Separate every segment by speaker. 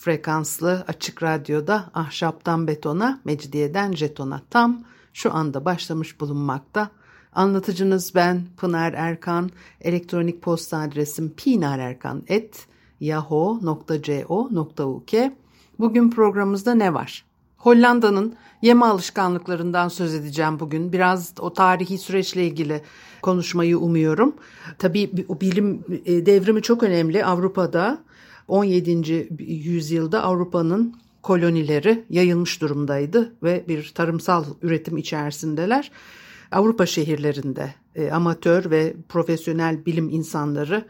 Speaker 1: frekanslı açık radyoda ahşaptan betona, mecidiyeden jetona tam şu anda başlamış bulunmakta. Anlatıcınız ben Pınar Erkan. Elektronik posta adresim pinarerkan@yahoo.co.uk. Bugün programımızda ne var? Hollanda'nın yeme alışkanlıklarından söz edeceğim bugün. Biraz o tarihi süreçle ilgili konuşmayı umuyorum. Tabii bilim e, devrimi çok önemli Avrupa'da. 17. yüzyılda Avrupa'nın kolonileri yayılmış durumdaydı ve bir tarımsal üretim içerisindeler. Avrupa şehirlerinde e, amatör ve profesyonel bilim insanları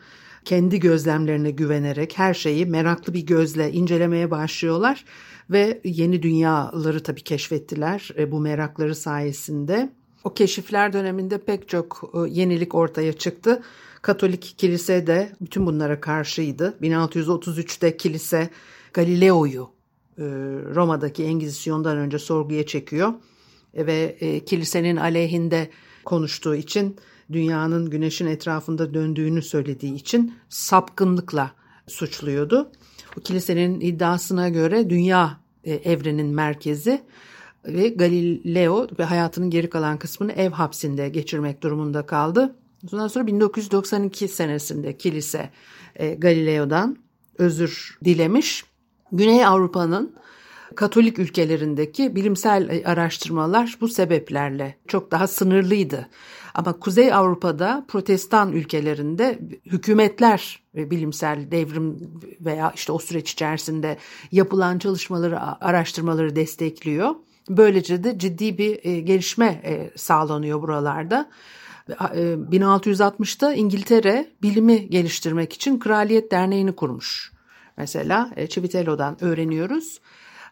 Speaker 1: kendi gözlemlerine güvenerek her şeyi meraklı bir gözle incelemeye başlıyorlar ve yeni dünyaları tabii keşfettiler e, bu merakları sayesinde. O keşifler döneminde pek çok e, yenilik ortaya çıktı. Katolik kilise de bütün bunlara karşıydı. 1633'te kilise Galileo'yu e, Roma'daki Engizisyon'dan önce sorguya çekiyor ve kilisenin aleyhinde konuştuğu için dünyanın güneşin etrafında döndüğünü söylediği için sapkınlıkla suçluyordu. O kilisenin iddiasına göre dünya e, evrenin merkezi ve Galileo ve hayatının geri kalan kısmını ev hapsinde geçirmek durumunda kaldı. Ondan sonra 1992 senesinde kilise e, Galileo'dan özür dilemiş. Güney Avrupa'nın Katolik ülkelerindeki bilimsel araştırmalar bu sebeplerle çok daha sınırlıydı. Ama Kuzey Avrupa'da protestan ülkelerinde hükümetler bilimsel devrim veya işte o süreç içerisinde yapılan çalışmaları, araştırmaları destekliyor. Böylece de ciddi bir e, gelişme e, sağlanıyor buralarda. 1660'da e, İngiltere bilimi geliştirmek için Kraliyet Derneği'ni kurmuş. Mesela Civitello'dan öğreniyoruz.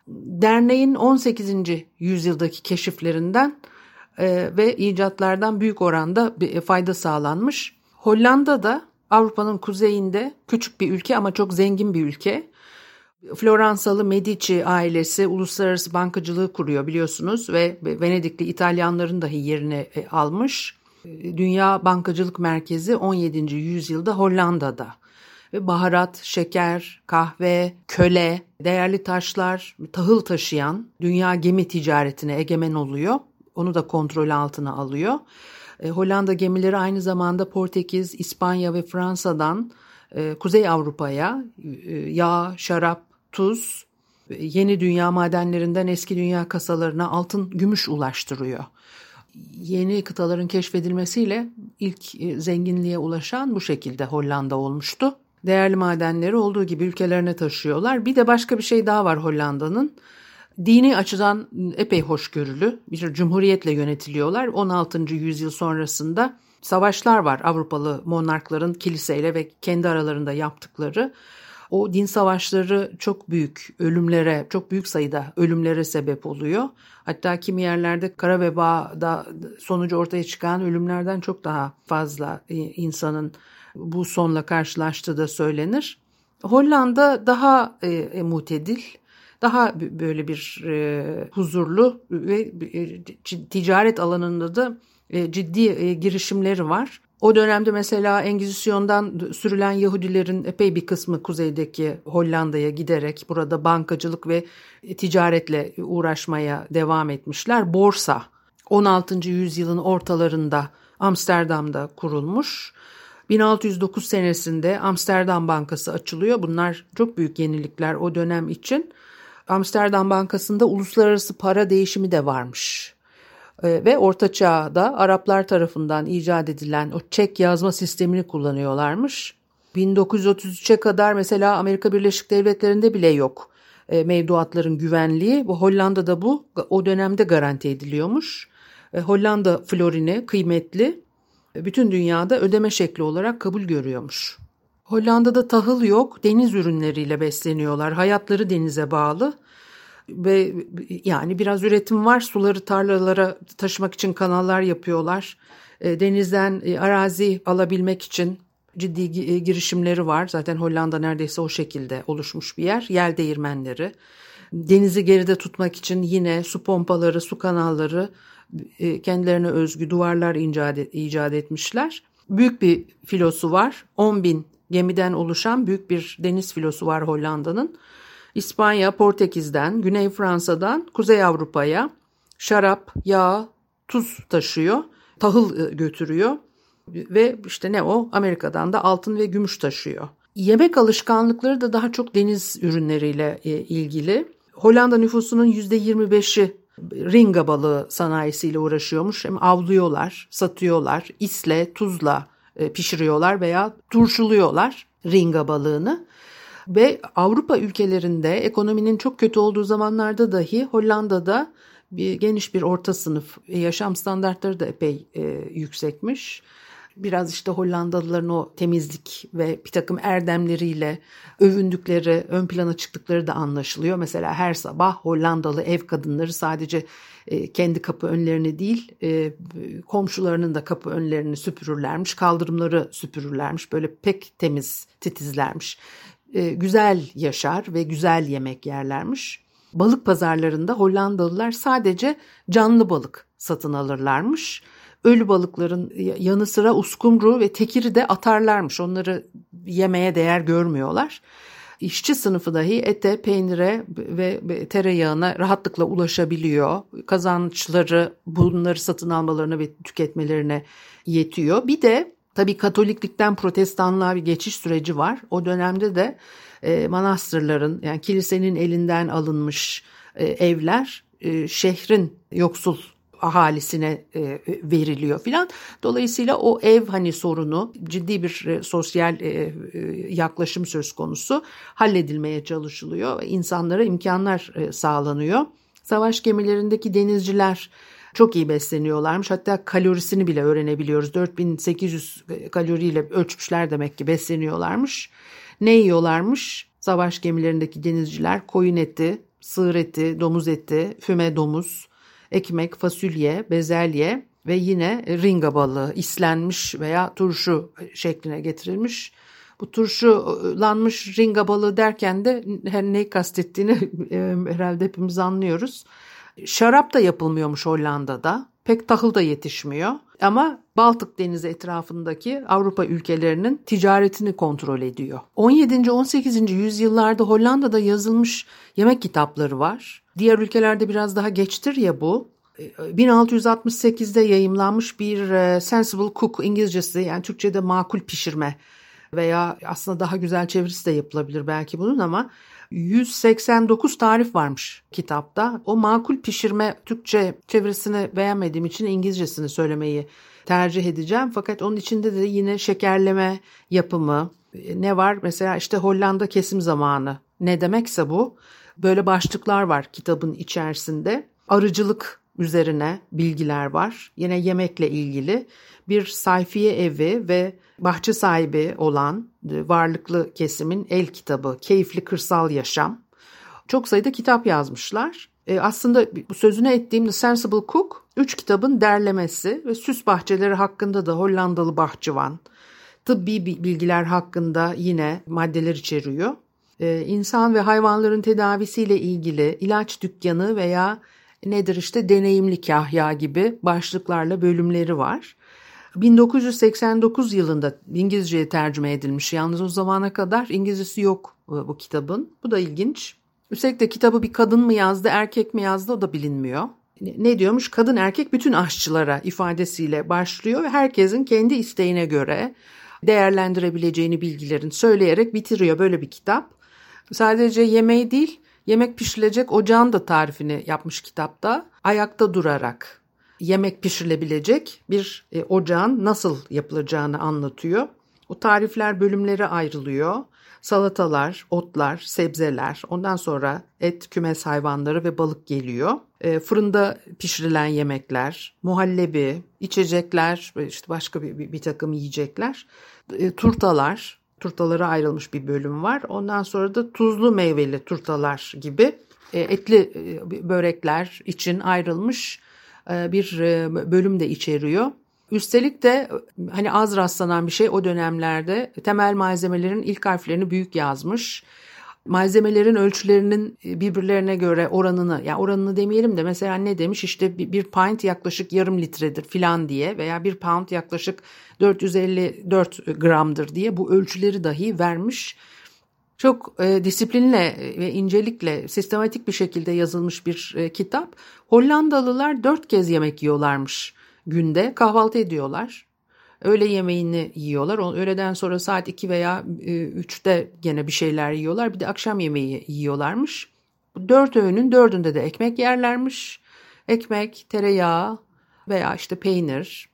Speaker 1: Derneğin 18. yüzyıldaki keşiflerinden ve icatlardan büyük oranda fayda sağlanmış. Hollanda da Avrupa'nın kuzeyinde küçük bir ülke ama çok zengin bir ülke. Floransalı Medici ailesi uluslararası bankacılığı kuruyor biliyorsunuz ve Venedikli İtalyanların dahi yerini e, almış. Dünya bankacılık merkezi 17. yüzyılda Hollanda'da. Ve baharat, şeker, kahve, köle, değerli taşlar, tahıl taşıyan dünya gemi ticaretine egemen oluyor. Onu da kontrol altına alıyor. E, Hollanda gemileri aynı zamanda Portekiz, İspanya ve Fransa'dan e, Kuzey Avrupa'ya yağ, şarap, tuz, yeni dünya madenlerinden eski dünya kasalarına altın, gümüş ulaştırıyor. Yeni kıtaların keşfedilmesiyle ilk e, zenginliğe ulaşan bu şekilde Hollanda olmuştu. Değerli madenleri olduğu gibi ülkelerine taşıyorlar. Bir de başka bir şey daha var Hollanda'nın dini açıdan epey hoşgörülü bir cumhuriyetle yönetiliyorlar. 16. yüzyıl sonrasında savaşlar var Avrupalı monarkların kiliseyle ve kendi aralarında yaptıkları. O din savaşları çok büyük ölümlere, çok büyük sayıda ölümlere sebep oluyor. Hatta kimi yerlerde kara vebada sonucu ortaya çıkan ölümlerden çok daha fazla insanın bu sonla karşılaştığı da söylenir. Hollanda daha e, mutedil, daha böyle bir e, huzurlu ve e, ticaret alanında da e, ciddi e, girişimleri var. O dönemde mesela Engizisyon'dan sürülen Yahudilerin epey bir kısmı kuzeydeki Hollanda'ya giderek burada bankacılık ve ticaretle uğraşmaya devam etmişler. Borsa 16. yüzyılın ortalarında Amsterdam'da kurulmuş. 1609 senesinde Amsterdam Bankası açılıyor. Bunlar çok büyük yenilikler o dönem için. Amsterdam Bankası'nda uluslararası para değişimi de varmış. E, ve Orta Çağ'da Araplar tarafından icat edilen o çek yazma sistemini kullanıyorlarmış. 1933'e kadar mesela Amerika Birleşik Devletleri'nde bile yok e, mevduatların güvenliği. Bu Hollanda'da bu o dönemde garanti ediliyormuş. E, Hollanda florini kıymetli bütün dünyada ödeme şekli olarak kabul görüyormuş. Hollanda'da tahıl yok, deniz ürünleriyle besleniyorlar. Hayatları denize bağlı ve yani biraz üretim var. Suları tarlalara taşımak için kanallar yapıyorlar. E, denizden e, arazi alabilmek için ciddi e, girişimleri var. Zaten Hollanda neredeyse o şekilde oluşmuş bir yer. Yel değirmenleri. Denizi geride tutmak için yine su pompaları, su kanalları kendilerine özgü duvarlar icat, etmişler. Büyük bir filosu var. 10 bin gemiden oluşan büyük bir deniz filosu var Hollanda'nın. İspanya, Portekiz'den, Güney Fransa'dan Kuzey Avrupa'ya şarap, yağ, tuz taşıyor, tahıl e, götürüyor ve işte ne o Amerika'dan da altın ve gümüş taşıyor. Yemek alışkanlıkları da daha çok deniz ürünleriyle e, ilgili. Hollanda nüfusunun %25'i ringa balığı sanayisiyle uğraşıyormuş. Hem avlıyorlar, satıyorlar, isle, tuzla e, pişiriyorlar veya turşuluyorlar ringa balığını. Ve Avrupa ülkelerinde ekonominin çok kötü olduğu zamanlarda dahi Hollanda'da bir geniş bir orta sınıf yaşam standartları da epey e, yüksekmiş. Biraz işte Hollandalıların o temizlik ve bir takım erdemleriyle övündükleri, ön plana çıktıkları da anlaşılıyor. Mesela her sabah Hollandalı ev kadınları sadece e, kendi kapı önlerini değil e, komşularının da kapı önlerini süpürürlermiş, kaldırımları süpürürlermiş. Böyle pek temiz, titizlermiş. E, güzel yaşar ve güzel yemek yerlermiş. Balık pazarlarında Hollandalılar sadece canlı balık satın alırlarmış. Ölü balıkların yanı sıra uskumru ve tekiri de atarlarmış. Onları yemeye değer görmüyorlar. İşçi sınıfı dahi ete, peynire ve tereyağına rahatlıkla ulaşabiliyor. Kazançları bunları satın almalarına ve tüketmelerine yetiyor. Bir de tabii Katoliklikten Protestanlığa bir geçiş süreci var. O dönemde de e, manastırların yani kilisenin elinden alınmış e, evler e, şehrin yoksul ahalisine e, veriliyor filan. Dolayısıyla o ev hani sorunu ciddi bir e, sosyal e, e, yaklaşım söz konusu halledilmeye çalışılıyor. İnsanlara imkanlar e, sağlanıyor. Savaş gemilerindeki denizciler çok iyi besleniyorlarmış. Hatta kalorisini bile öğrenebiliyoruz. 4800 kaloriyle ölçmüşler demek ki besleniyorlarmış. Ne yiyorlarmış? Savaş gemilerindeki denizciler koyun eti, sığır eti, domuz eti, füme domuz, ekmek, fasulye, bezelye ve yine ringa balığı islenmiş veya turşu şekline getirilmiş. Bu turşulanmış ringa balığı derken de her neyi kastettiğini herhalde hepimiz anlıyoruz. Şarap da yapılmıyormuş Hollanda'da. Pek tahıl da yetişmiyor. Ama Baltık Denizi etrafındaki Avrupa ülkelerinin ticaretini kontrol ediyor. 17. 18. yüzyıllarda Hollanda'da yazılmış yemek kitapları var. Diğer ülkelerde biraz daha geçtir ya bu. 1668'de yayımlanmış bir e, Sensible Cook İngilizcesi yani Türkçe'de makul pişirme veya aslında daha güzel çevirisi de yapılabilir belki bunun ama 189 tarif varmış kitapta. O makul pişirme Türkçe çevirisini beğenmediğim için İngilizcesini söylemeyi tercih edeceğim. Fakat onun içinde de yine şekerleme yapımı ne var? Mesela işte Hollanda kesim zamanı. Ne demekse bu. Böyle başlıklar var kitabın içerisinde. Arıcılık üzerine bilgiler var. Yine yemekle ilgili bir sayfiye evi ve bahçe sahibi olan e, varlıklı kesimin el kitabı Keyifli Kırsal Yaşam. Çok sayıda kitap yazmışlar. E, aslında sözüne ettiğim The Sensible Cook, üç kitabın derlemesi ve süs bahçeleri hakkında da Hollandalı bahçıvan, tıbbi bilgiler hakkında yine maddeler içeriyor. E, insan ve hayvanların tedavisiyle ilgili ilaç dükkanı veya nedir işte deneyimli kahya gibi başlıklarla bölümleri var. 1989 yılında İngilizceye tercüme edilmiş. Yalnız o zamana kadar İngilizcesi yok e, bu kitabın. Bu da ilginç. Üstelik de kitabı bir kadın mı yazdı, erkek mi yazdı o da bilinmiyor. Ne diyormuş? Kadın erkek bütün aşçılara ifadesiyle başlıyor ve herkesin kendi isteğine göre değerlendirebileceğini bilgilerin söyleyerek bitiriyor böyle bir kitap. Sadece yemeği değil, yemek pişirilecek ocağın da tarifini yapmış kitapta. Ayakta durarak yemek pişirilebilecek bir e, ocağın nasıl yapılacağını anlatıyor. O tarifler bölümlere ayrılıyor. Salatalar, otlar, sebzeler, ondan sonra et, kümes hayvanları ve balık geliyor. E, fırında pişirilen yemekler, muhallebi, içecekler, işte başka bir, bir, bir takım yiyecekler, e, turtalar, turtalara ayrılmış bir bölüm var. Ondan sonra da tuzlu meyveli turtalar gibi e, etli e, börekler için ayrılmış e, bir bölüm de içeriyor. Üstelik de hani az rastlanan bir şey o dönemlerde temel malzemelerin ilk harflerini büyük yazmış malzemelerin ölçülerinin birbirlerine göre oranını yani oranını demeyelim de mesela ne demiş işte bir pint yaklaşık yarım litredir filan diye veya bir pound yaklaşık 454 gramdır diye bu ölçüleri dahi vermiş. Çok e, disiplinle ve incelikle sistematik bir şekilde yazılmış bir e, kitap. Hollandalılar dört kez yemek yiyorlarmış günde kahvaltı ediyorlar. Öğle yemeğini yiyorlar. Öğleden sonra saat 2 veya 3'te gene bir şeyler yiyorlar. Bir de akşam yemeği yiyorlarmış. Dört öğünün dördünde de ekmek yerlermiş. Ekmek, tereyağı veya işte peynir,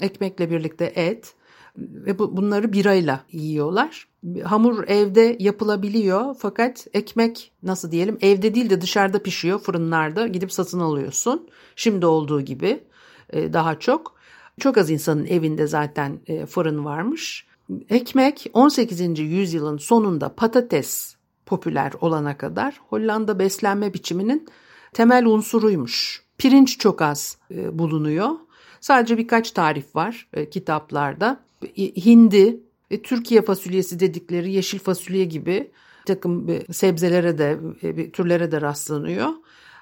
Speaker 1: ekmekle birlikte et ve bu, bunları birayla yiyorlar. Hamur evde yapılabiliyor fakat ekmek nasıl diyelim evde değil de dışarıda pişiyor fırınlarda gidip satın alıyorsun. Şimdi olduğu gibi daha çok. Çok az insanın evinde zaten e, fırın varmış. Ekmek 18. yüzyılın sonunda patates popüler olana kadar Hollanda beslenme biçiminin temel unsuruymuş. Pirinç çok az e, bulunuyor. Sadece birkaç tarif var e, kitaplarda. Hindi, Türkiye fasulyesi dedikleri yeşil fasulye gibi takım sebzelere de türlere de rastlanıyor.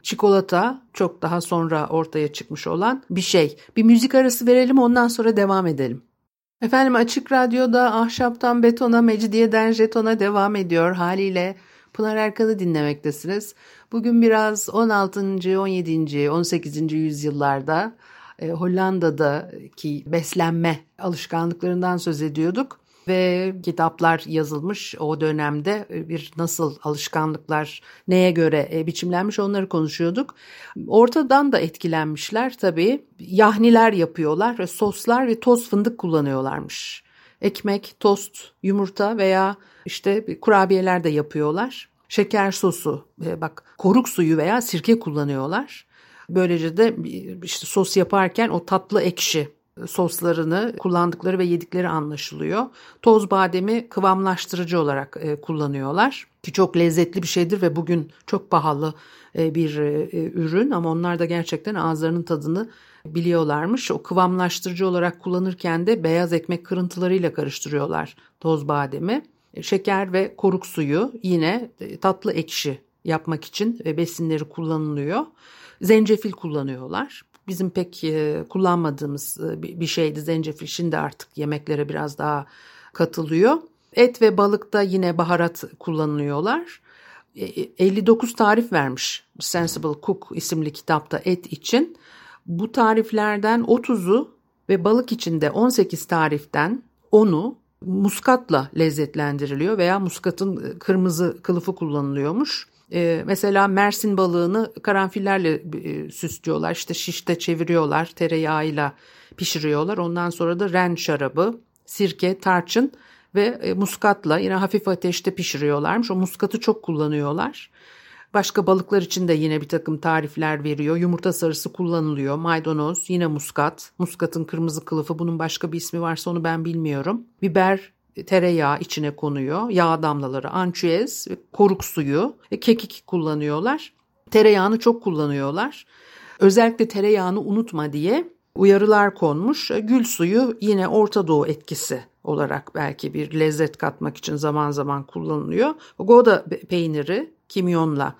Speaker 1: Çikolata çok daha sonra ortaya çıkmış olan bir şey. Bir müzik arası verelim ondan sonra devam edelim. Efendim Açık Radyo'da Ahşaptan Betona, Mecidiyeden Jeton'a devam ediyor. Haliyle Pınar Erkan'ı dinlemektesiniz. Bugün biraz 16. 17. 18. yüzyıllarda e, Hollanda'daki beslenme alışkanlıklarından söz ediyorduk ve kitaplar yazılmış o dönemde e, bir nasıl alışkanlıklar neye göre e, biçimlenmiş onları konuşuyorduk. Ortadan da etkilenmişler tabii. Yahniler yapıyorlar ve soslar ve toz fındık kullanıyorlarmış. Ekmek, tost, yumurta veya işte kurabiyeler de yapıyorlar. Şeker sosu, e, bak koruk suyu veya sirke kullanıyorlar. Böylece de işte sos yaparken o tatlı ekşi soslarını kullandıkları ve yedikleri anlaşılıyor. Toz bademi kıvamlaştırıcı olarak e, kullanıyorlar ki çok lezzetli bir şeydir ve bugün çok pahalı e, bir e, ürün ama onlar da gerçekten ağızlarının tadını biliyorlarmış. O kıvamlaştırıcı olarak kullanırken de beyaz ekmek kırıntılarıyla karıştırıyorlar toz bademi. Şeker ve koruk suyu yine tatlı ekşi yapmak için besinleri kullanılıyor. Zencefil kullanıyorlar bizim pek e, kullanmadığımız e, bir şeydi zencefil. Şimdi artık yemeklere biraz daha katılıyor. Et ve balıkta yine baharat kullanılıyorlar. 59 e, tarif vermiş Sensible Cook isimli kitapta et için. Bu tariflerden 30'u ve balık içinde 18 tariften 10'u muskatla lezzetlendiriliyor veya muskatın kırmızı kılıfı kullanılıyormuş. E, mesela Mersin balığını karanfillerle e, süslüyorlar. İşte şişte çeviriyorlar. Tereyağıyla pişiriyorlar. Ondan sonra da ren şarabı, sirke, tarçın ve e, muskatla yine hafif ateşte pişiriyorlarmış. O muskatı çok kullanıyorlar. Başka balıklar için de yine bir takım tarifler veriyor. Yumurta sarısı kullanılıyor. Maydanoz, yine muskat. Muskatın kırmızı kılıfı bunun başka bir ismi varsa onu ben bilmiyorum. Biber, tereyağı içine konuyor. Yağ damlaları, ançüez, koruk suyu, kekik kullanıyorlar. Tereyağını çok kullanıyorlar. Özellikle tereyağını unutma diye uyarılar konmuş. Gül suyu yine Orta Doğu etkisi olarak belki bir lezzet katmak için zaman zaman kullanılıyor. Gouda peyniri kimyonla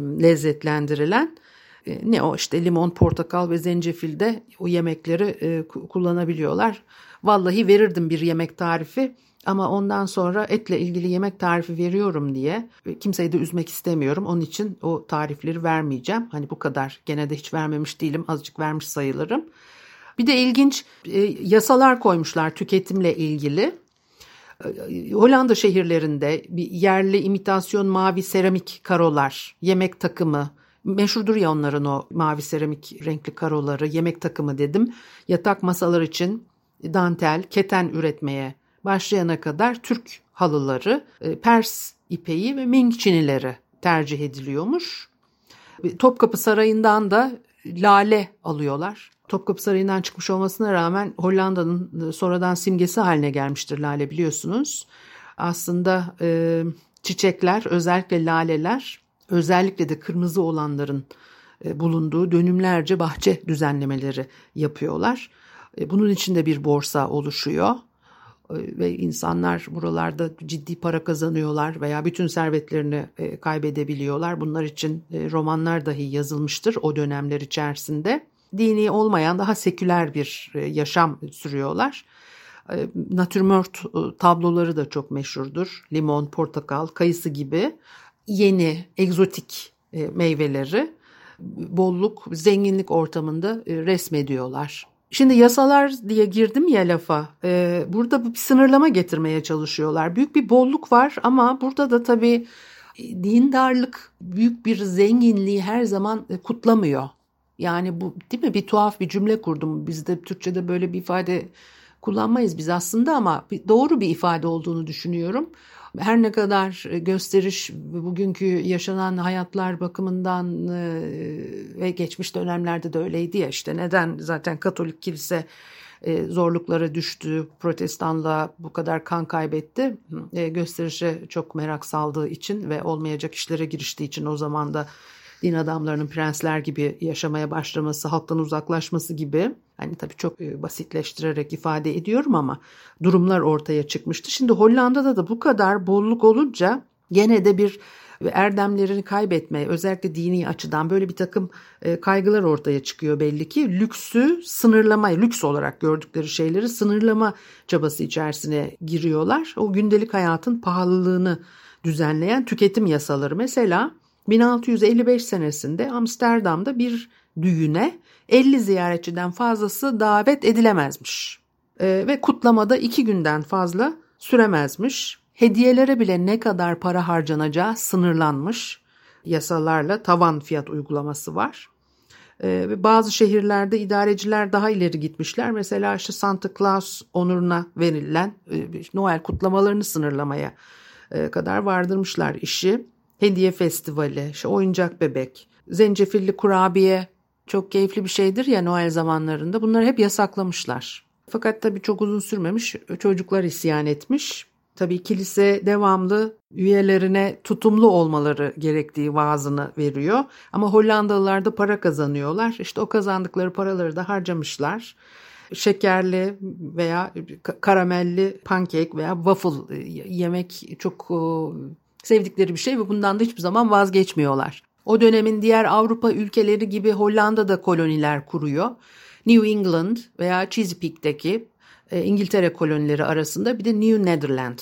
Speaker 1: lezzetlendirilen e, ne o işte limon, portakal ve zencefilde o yemekleri e, kullanabiliyorlar. Vallahi verirdim bir yemek tarifi ama ondan sonra etle ilgili yemek tarifi veriyorum diye kimseyi de üzmek istemiyorum. Onun için o tarifleri vermeyeceğim. Hani bu kadar gene de hiç vermemiş değilim. Azıcık vermiş sayılırım. Bir de ilginç e, yasalar koymuşlar tüketimle ilgili. E, Hollanda şehirlerinde bir yerli imitasyon mavi seramik karolar, yemek takımı, meşhurdur ya onların o mavi seramik renkli karoları, yemek takımı dedim. Yatak masalar için dantel, keten üretmeye başlayana kadar Türk halıları, e, Pers ipeği ve Ming çinileri tercih ediliyormuş. Topkapı Sarayı'ndan da lale alıyorlar. Topkapı Sarayı'ndan çıkmış olmasına rağmen Hollanda'nın e, sonradan simgesi haline gelmiştir lale biliyorsunuz. aslında e, çiçekler özellikle laleler özellikle de kırmızı olanların e, bulunduğu dönümlerce bahçe düzenlemeleri yapıyorlar. E, bunun için de bir borsa oluşuyor e, ve insanlar buralarda ciddi para kazanıyorlar veya bütün servetlerini kaybedebiliyorlar. Bunlar için romanlar dahi yazılmıştır o dönemler içerisinde. Dini olmayan daha seküler bir yaşam sürüyorlar. Natürmört tabloları da çok meşhurdur. Limon, portakal, kayısı gibi yeni, egzotik meyveleri bolluk, zenginlik ortamında e, resmediyorlar. Şimdi yasalar diye girdim ya lafa. E, burada bir sınırlama getirmeye çalışıyorlar. Büyük bir bolluk var ama burada da tabii e, dindarlık büyük bir zenginliği her zaman kutlamıyor. Yani bu değil mi bir tuhaf bir cümle kurdum. Bizde Türkçe'de böyle bir ifade kullanmayız biz aslında ama doğru bir ifade olduğunu düşünüyorum her ne kadar e, gösteriş bugünkü yaşanan hayatlar bakımından e, ve geçmiş dönemlerde de öyleydi ya işte neden zaten Katolik kilise e, zorluklara düştü, protestanlığa bu kadar kan kaybetti. Gösterişe çok merak saldığı için ve olmayacak işlere giriştiği için o zaman da din adamlarının prensler gibi yaşamaya başlaması, halktan uzaklaşması gibi hani tabii çok e, basitleştirerek ifade ediyorum ama durumlar ortaya çıkmıştı. Şimdi Hollanda'da da bu kadar bolluk olunca gene de bir erdemlerini kaybetme özellikle dini açıdan böyle bir takım e, kaygılar ortaya çıkıyor belli ki. Lüksü sınırlama, lüks olarak gördükleri şeyleri sınırlama çabası içerisine giriyorlar. O gündelik hayatın pahalılığını düzenleyen tüketim yasaları mesela 1655 senesinde Amsterdam'da bir düğüne 50 ziyaretçiden fazlası davet edilemezmiş. E, ve kutlamada iki günden fazla süremezmiş. Hediyelere bile ne kadar para harcanacağı sınırlanmış. Yasalarla tavan fiyat uygulaması var. Ee, bazı şehirlerde idareciler daha ileri gitmişler. Mesela işte Santa Claus onuruna verilen e, Noel kutlamalarını sınırlamaya e, kadar vardırmışlar işi hediye festivali, işte oyuncak bebek, zencefilli kurabiye çok keyifli bir şeydir ya Noel zamanlarında. Bunları hep yasaklamışlar. Fakat tabii çok uzun sürmemiş. Çocuklar isyan etmiş. Tabii kilise devamlı üyelerine tutumlu olmaları gerektiği vaazını veriyor. Ama Hollandalılar da para kazanıyorlar. İşte o kazandıkları paraları da harcamışlar. Şekerli veya karamelli pankek veya waffle yemek çok sevdikleri bir şey ve bundan da hiçbir zaman vazgeçmiyorlar. O dönemin diğer Avrupa ülkeleri gibi Hollanda da koloniler kuruyor. New England veya Chesapeake'deki e, İngiltere kolonileri arasında bir de New Netherland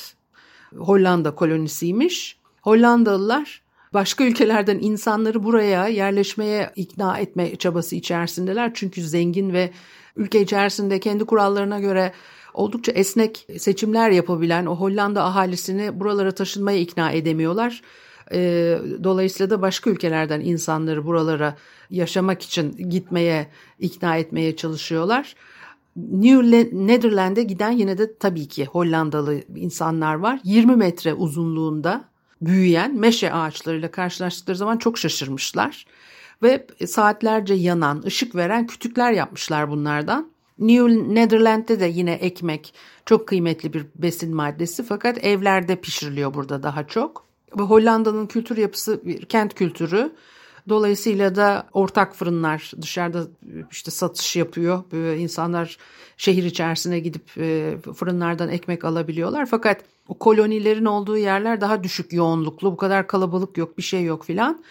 Speaker 1: Hollanda kolonisiymiş. Hollandalılar başka ülkelerden insanları buraya yerleşmeye ikna etme çabası içerisindeler. Çünkü zengin ve ülke içerisinde kendi kurallarına göre oldukça esnek seçimler yapabilen o Hollanda ahalisini buralara taşınmaya ikna edemiyorlar. Ee, dolayısıyla da başka ülkelerden insanları buralara yaşamak için gitmeye ikna etmeye çalışıyorlar. New Netherland'e giden yine de tabii ki Hollandalı insanlar var. 20 metre uzunluğunda büyüyen meşe ağaçlarıyla karşılaştıkları zaman çok şaşırmışlar. Ve saatlerce yanan, ışık veren kütükler yapmışlar bunlardan. New Netherland'de de yine ekmek çok kıymetli bir besin maddesi fakat evlerde pişiriliyor burada daha çok. Hollanda'nın kültür yapısı bir kent kültürü. Dolayısıyla da ortak fırınlar dışarıda işte satış yapıyor. Böyle insanlar şehir içerisine gidip e, fırınlardan ekmek alabiliyorlar. Fakat o kolonilerin olduğu yerler daha düşük yoğunluklu. Bu kadar kalabalık yok, bir şey yok filan.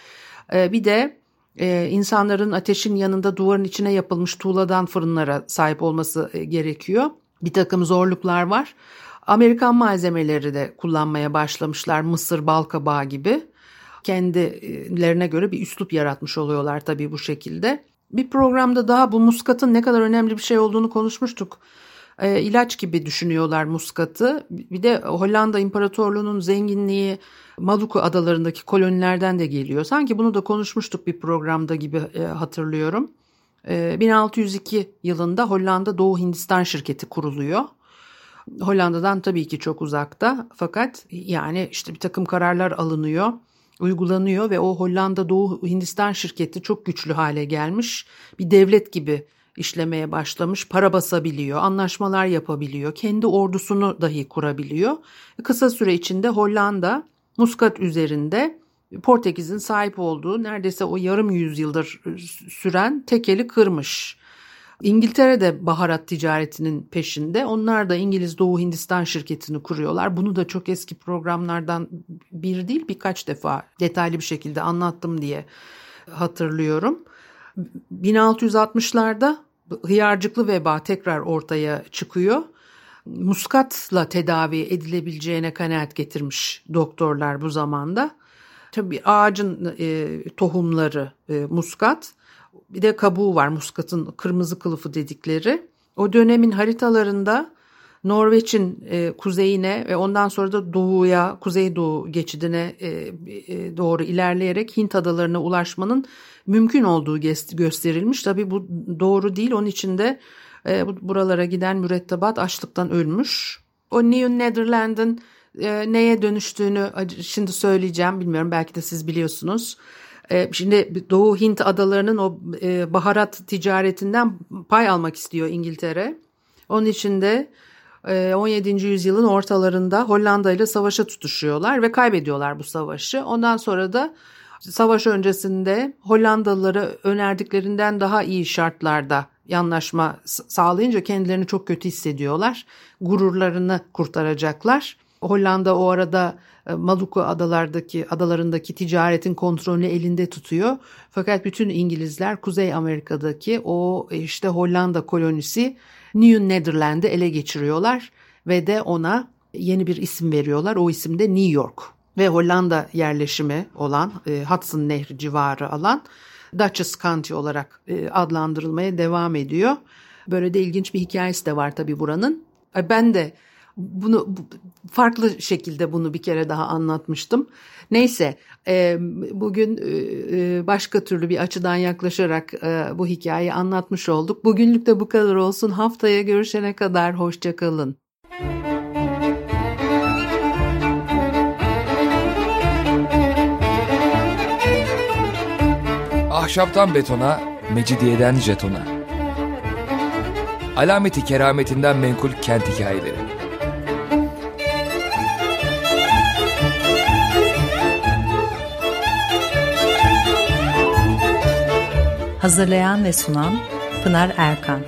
Speaker 1: E, bir de e, insanların ateşin yanında duvarın içine yapılmış tuğladan fırınlara sahip olması e, gerekiyor. Bir takım zorluklar var. Amerikan malzemeleri de kullanmaya başlamışlar. Mısır, balkabağı gibi. Kendilerine göre bir üslup yaratmış oluyorlar tabii bu şekilde. Bir programda daha bu muskatın ne kadar önemli bir şey olduğunu konuşmuştuk. E, ilaç gibi düşünüyorlar muskatı. Bir de Hollanda İmparatorluğu'nun zenginliği Maluku adalarındaki kolonilerden de geliyor. Sanki bunu da konuşmuştuk bir programda gibi e, hatırlıyorum. E, 1602 yılında Hollanda Doğu Hindistan şirketi kuruluyor. Hollanda'dan tabii ki çok uzakta fakat yani işte bir takım kararlar alınıyor, uygulanıyor ve o Hollanda Doğu Hindistan şirketi çok güçlü hale gelmiş. Bir devlet gibi işlemeye başlamış, para basabiliyor, anlaşmalar yapabiliyor, kendi ordusunu dahi kurabiliyor. Kısa süre içinde Hollanda Muskat üzerinde Portekiz'in sahip olduğu neredeyse o yarım yüzyıldır süren tekeli kırmış. İngiltere de baharat ticaretinin peşinde. Onlar da İngiliz Doğu Hindistan şirketini kuruyorlar. Bunu da çok eski programlardan bir değil birkaç defa detaylı bir şekilde anlattım diye hatırlıyorum. 1660'larda hıyarcıklı veba tekrar ortaya çıkıyor. Muskatla tedavi edilebileceğine kanaat getirmiş doktorlar bu zamanda. Tabii ağacın e, tohumları e, muskat bir de kabuğu var muskatın kırmızı kılıfı dedikleri. O dönemin haritalarında Norveç'in e, kuzeyine ve ondan sonra da doğuya, kuzeydoğu geçidine e, e, doğru ilerleyerek Hint adalarına ulaşmanın mümkün olduğu gösterilmiş. Tabii bu doğru değil. Onun için de e, buralara giden mürettebat açlıktan ölmüş. O New Netherland'ın e, neye dönüştüğünü şimdi söyleyeceğim. Bilmiyorum belki de siz biliyorsunuz. E, şimdi Doğu Hint adalarının o e, baharat ticaretinden pay almak istiyor İngiltere. Onun için de 17. E, yüzyılın ortalarında Hollanda ile savaşa tutuşuyorlar ve kaybediyorlar bu savaşı. Ondan sonra da savaş öncesinde Hollandalılara önerdiklerinden daha iyi şartlarda yanlaşma sağlayınca kendilerini çok kötü hissediyorlar. Gururlarını kurtaracaklar. Hollanda o arada e, Maluku adalardaki adalarındaki ticaretin kontrolünü elinde tutuyor. Fakat bütün İngilizler Kuzey Amerika'daki o işte Hollanda kolonisi New Netherland'ı ele geçiriyorlar ve de ona yeni bir isim veriyorlar. O isim de New York ve Hollanda yerleşimi olan e, Hudson Nehri civarı alan Dutchess County olarak e, adlandırılmaya devam ediyor. Böyle de ilginç bir hikayesi de var tabii buranın. Ben de bunu farklı şekilde bunu bir kere daha anlatmıştım. Neyse e, bugün e, başka türlü bir açıdan yaklaşarak e, bu hikayeyi anlatmış olduk. Bugünlük de bu kadar olsun. Haftaya görüşene kadar hoşçakalın.
Speaker 2: Ahşaptan betona, mecidiyeden jetona. Alameti kerametinden menkul kent hikayeleri.
Speaker 3: Hazırlayan ve sunan Pınar Erkan